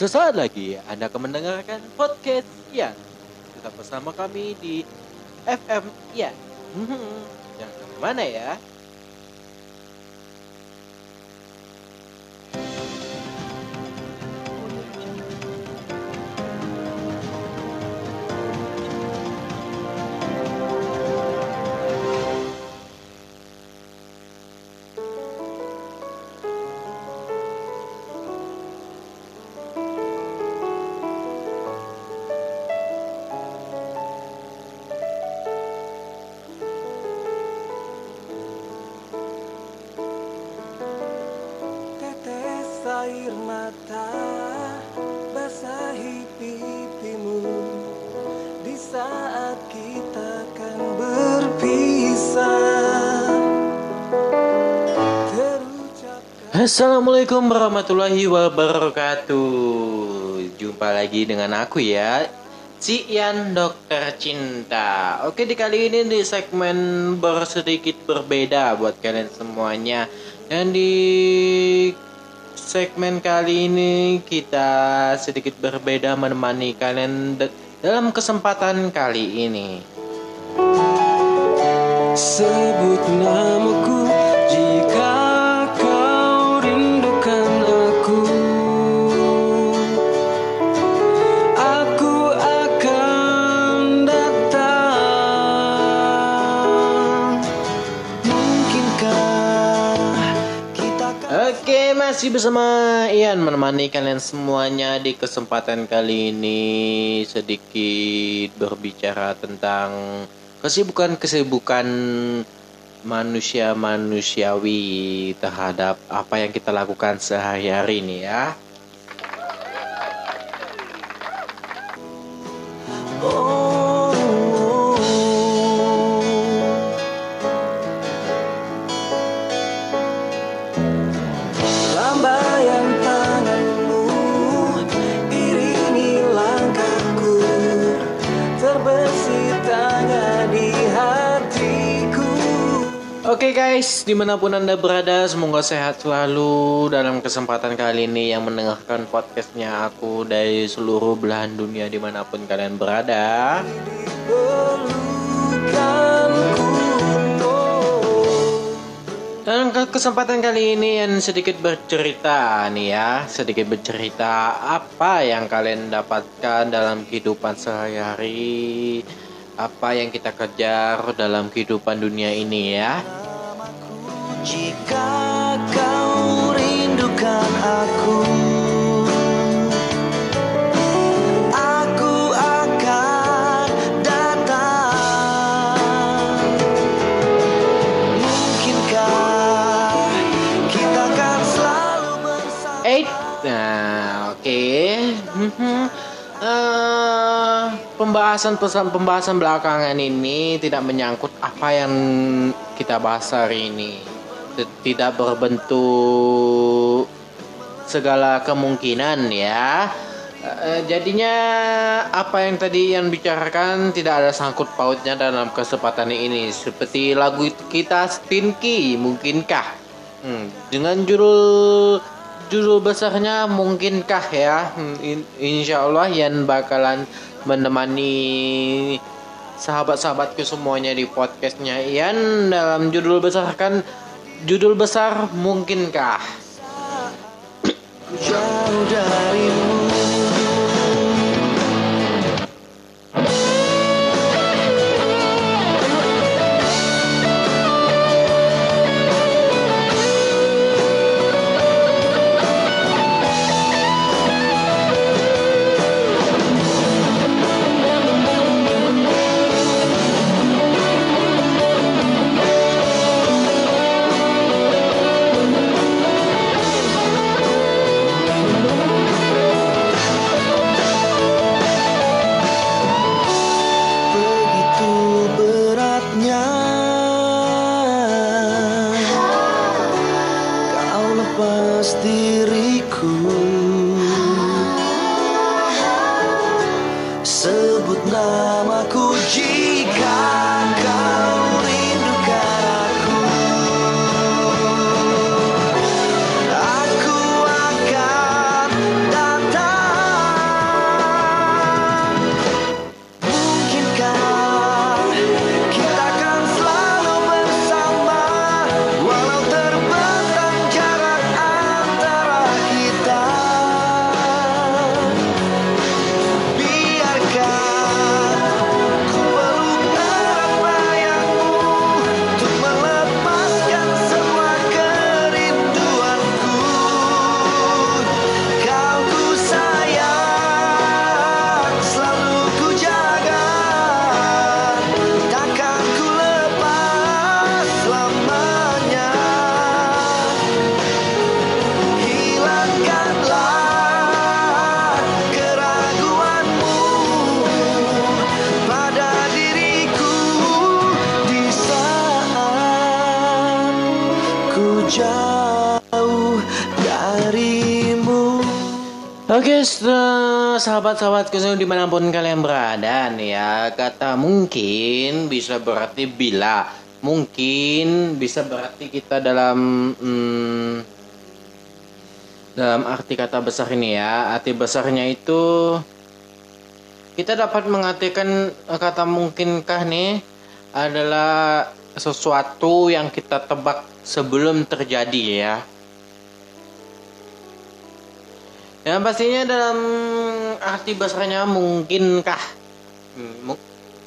Sesaat lagi Anda akan mendengarkan podcast Ian. Tetap bersama kami di FM Ian. Jangan ke mana ya. Assalamualaikum warahmatullahi wabarakatuh. Jumpa lagi dengan aku ya, Si Ian Dokter Cinta. Oke di kali ini di segmen bersedikit berbeda buat kalian semuanya. Dan di segmen kali ini kita sedikit berbeda menemani kalian dalam kesempatan kali ini. Sebut namaku. Jika kau rindukan aku Aku akan datang. Mungkinkah kita Oke, masih bersama Ian menemani kalian semuanya di kesempatan kali ini sedikit berbicara tentang kesibukan-kesibukan manusia manusiawi terhadap apa yang kita lakukan sehari-hari ini ya. Oke guys, di mana pun anda berada, semoga sehat selalu dalam kesempatan kali ini yang mendengarkan podcastnya aku dari seluruh belahan dunia di mana pun kalian berada. Dalam ke- kesempatan kali ini yang sedikit bercerita nih ya, sedikit bercerita apa yang kalian dapatkan dalam kehidupan sehari-hari, apa yang kita kejar dalam kehidupan dunia ini ya. Jika kau rindukan aku Aku akan datang Mungkinkah kita akan selalu bersama Eh, nah oke. Mhm. Eh, pembahasan pembahasan belakangan ini tidak menyangkut apa yang kita bahas hari ini. Tidak berbentuk segala kemungkinan ya. Eh, jadinya apa yang tadi yang bicarakan tidak ada sangkut pautnya dalam kesempatan ini. Seperti lagu kita Stinky, mungkinkah? Hmm, dengan judul judul besarnya mungkinkah ya? Hmm, in- insya Allah yang bakalan menemani sahabat-sahabatku semuanya di podcastnya Ian dalam judul besar kan judul besar mungkinkah? jauh darimu lepas diriku. Sebutlah Oke, sahabat-sahabatku semua di mana pun kalian berada nih ya Kata mungkin bisa berarti bila. Mungkin bisa berarti kita dalam hmm, Dalam arti kata besar ini ya. Arti besarnya itu Kita dapat mengartikan kata mungkinkah nih Adalah sesuatu yang kita tebak sebelum terjadi ya yang pastinya dalam arti besarnya mungkinkah? Hmm,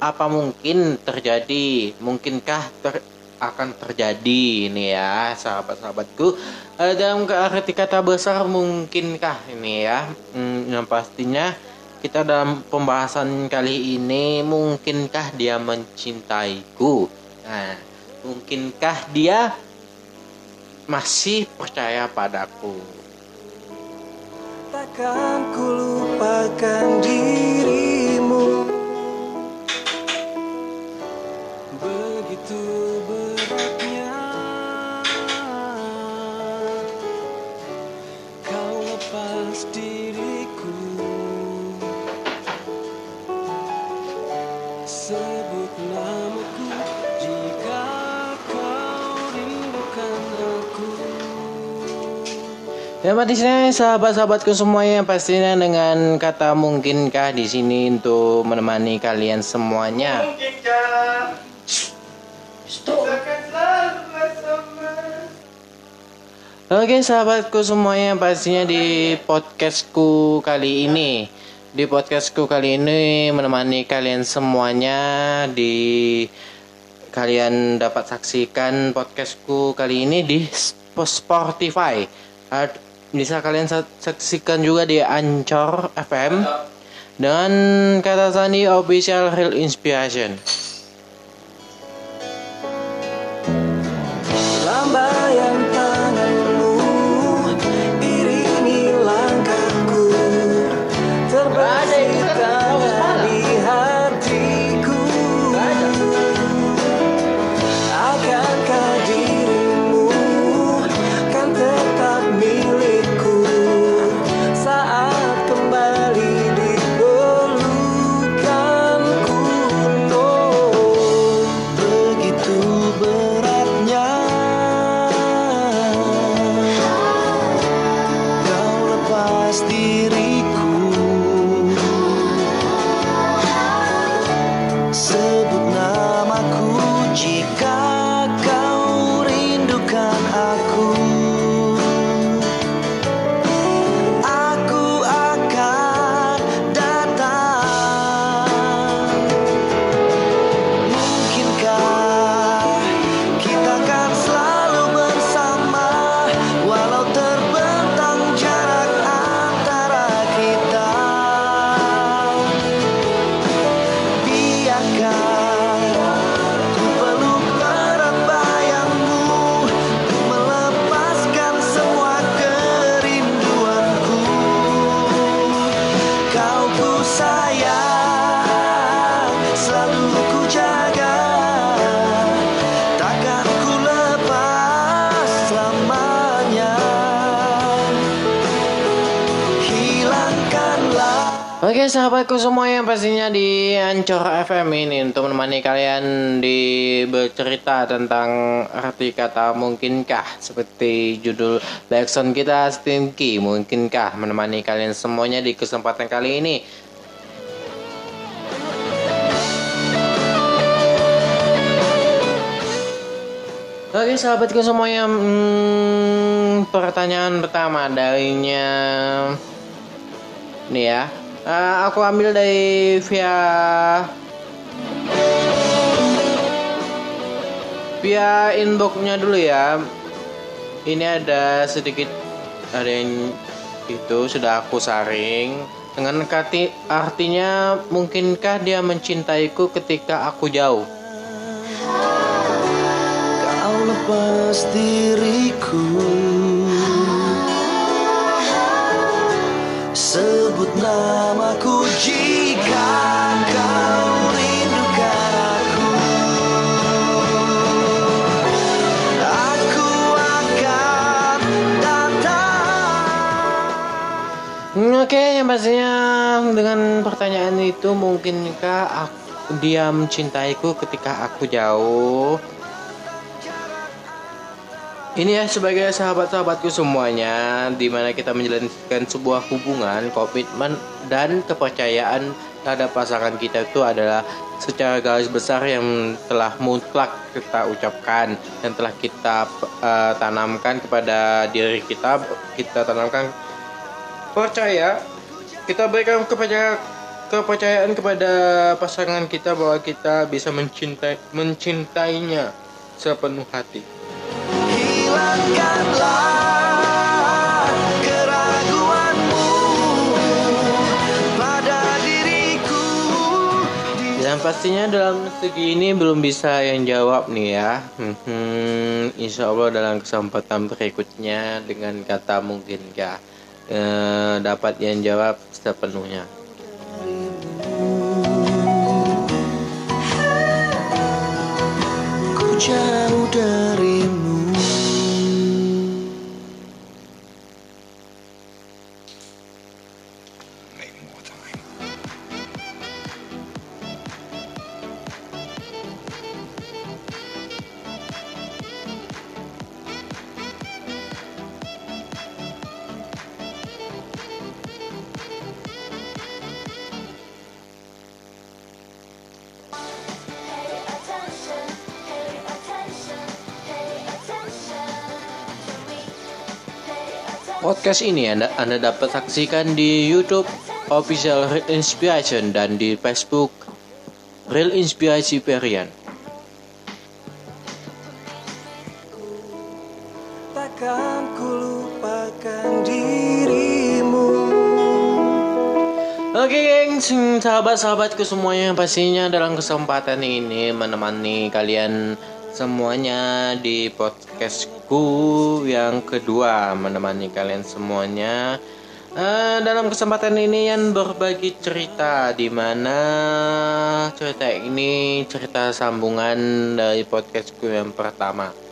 apa mungkin terjadi? Mungkinkah ter- akan terjadi ini ya sahabat-sahabatku? Eh, dalam arti kata besar mungkinkah ini ya? Hmm, yang pastinya kita dalam pembahasan kali ini mungkinkah dia mencintaiku? Nah mungkinkah dia masih percaya padaku Takkan ku lupakan dirimu Ya di sini sahabat-sahabatku semuanya pastinya dengan kata mungkinkah di sini untuk menemani kalian semuanya. Oke sahabatku semuanya pastinya di podcastku kali ini Di podcastku kali ini menemani kalian semuanya Di Kalian dapat saksikan podcastku kali ini di Sp- Spotify Bisa kalian sa- saksikan juga di Anchor FM Dengan kata sandi official real inspiration Oke sahabatku semua yang pastinya di Ancor FM ini untuk menemani kalian di bercerita tentang arti kata mungkinkah? Seperti judul backsound kita Stinky mungkinkah menemani kalian semuanya di kesempatan kali ini? Oke sahabatku semuanya hmm, pertanyaan pertama darinya nih ya Eh, aku ambil dari via via inboxnya dulu ya. Ini ada sedikit ada yang itu sudah aku saring dengan kati artinya mungkinkah dia mencintaiku ketika aku jauh? Kau lepas diriku Sebut namaku jika kau rindukan aku Aku akan datang Oke, yang pastinya dengan pertanyaan itu mungkinkah aku, dia mencintaiku ketika aku jauh? Ini ya sebagai sahabat-sahabatku semuanya, di mana kita menjalankan sebuah hubungan, komitmen dan kepercayaan terhadap pasangan kita itu adalah secara garis besar yang telah mutlak kita ucapkan dan telah kita eh, tanamkan kepada diri kita, kita tanamkan percaya kita berikan kepada kepercayaan kepada pasangan kita bahwa kita bisa mencintai mencintainya sepenuh hati. Dan pastinya dalam segi ini belum bisa yang jawab nih ya. Hmm, insya Allah dalam kesempatan berikutnya dengan kata mungkinkah eh, dapat yang jawab sepenuhnya. Ku jauh darimu Podcast ini Anda, Anda dapat saksikan di YouTube Official Real Inspiration dan di Facebook Real Inspirasi Perian. Takkan ku lupakan dirimu Oke geng, sahabat-sahabatku semuanya pastinya dalam kesempatan ini menemani kalian semuanya di podcastku yang kedua menemani kalian semuanya Eh, dalam kesempatan ini yang berbagi cerita di mana cerita ini cerita sambungan dari podcastku yang pertama.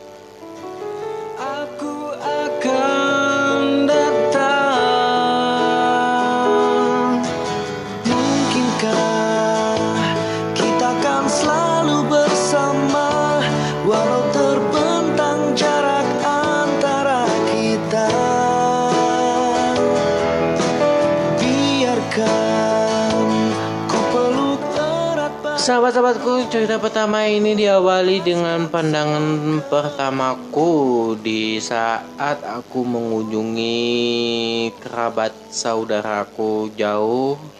Cerita pertama ini diawali dengan pandangan pertamaku di saat aku mengunjungi kerabat saudaraku jauh.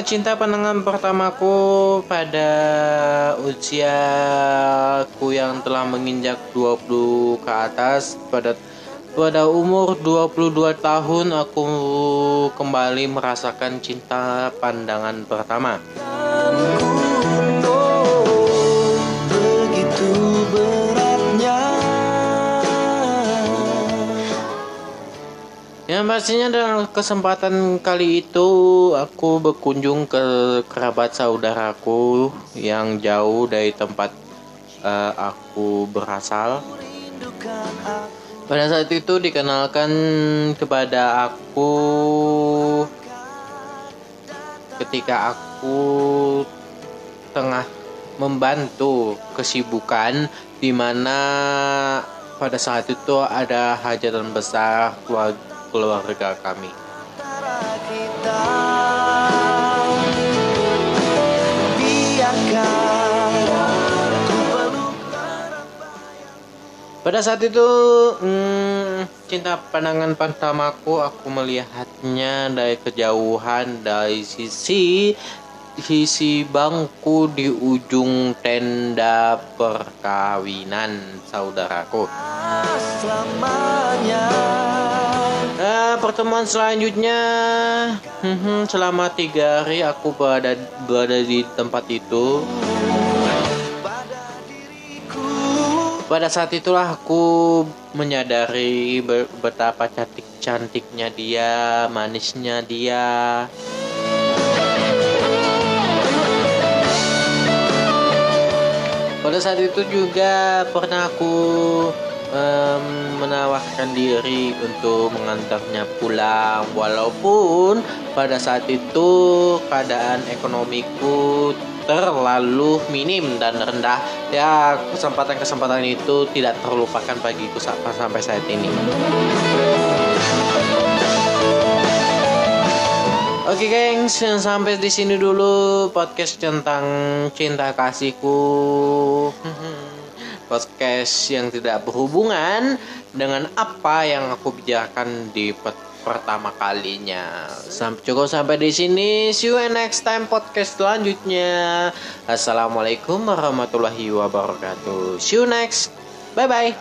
Cinta pandangan pertamaku pada usiaku yang telah menginjak 20 ke atas pada pada umur 22 tahun aku kembali merasakan cinta pandangan pertama. Yang pastinya dalam kesempatan kali itu aku berkunjung ke kerabat saudaraku yang jauh dari tempat eh, aku berasal. Pada saat itu dikenalkan kepada aku ketika aku tengah membantu kesibukan di mana pada saat itu ada hajatan besar keluar- keluarga kami. Pada saat itu hmm, cinta pandangan pertamaku aku melihatnya dari kejauhan dari sisi sisi bangku di ujung tenda perkawinan saudaraku. selamanya pertemuan selanjutnya. Mhm, selama tiga hari aku berada berada di tempat itu. Pada saat itulah aku menyadari betapa cantik cantiknya dia manisnya dia. Pada saat itu juga pernah aku em, menawarkan diri untuk mengantarnya pulang. Walaupun pada saat itu keadaan ekonomiku terlalu minim dan rendah. Ya kesempatan-kesempatan itu tidak terlupakan bagiku sampai saat ini. Oke gengs, sampai di sini dulu podcast tentang cinta kasihku. Podcast yang tidak berhubungan dengan apa yang aku bicarakan di pertama kalinya. Sampai cukup sampai di sini. See you next time podcast selanjutnya. Assalamualaikum warahmatullahi wabarakatuh. See you next. Bye bye.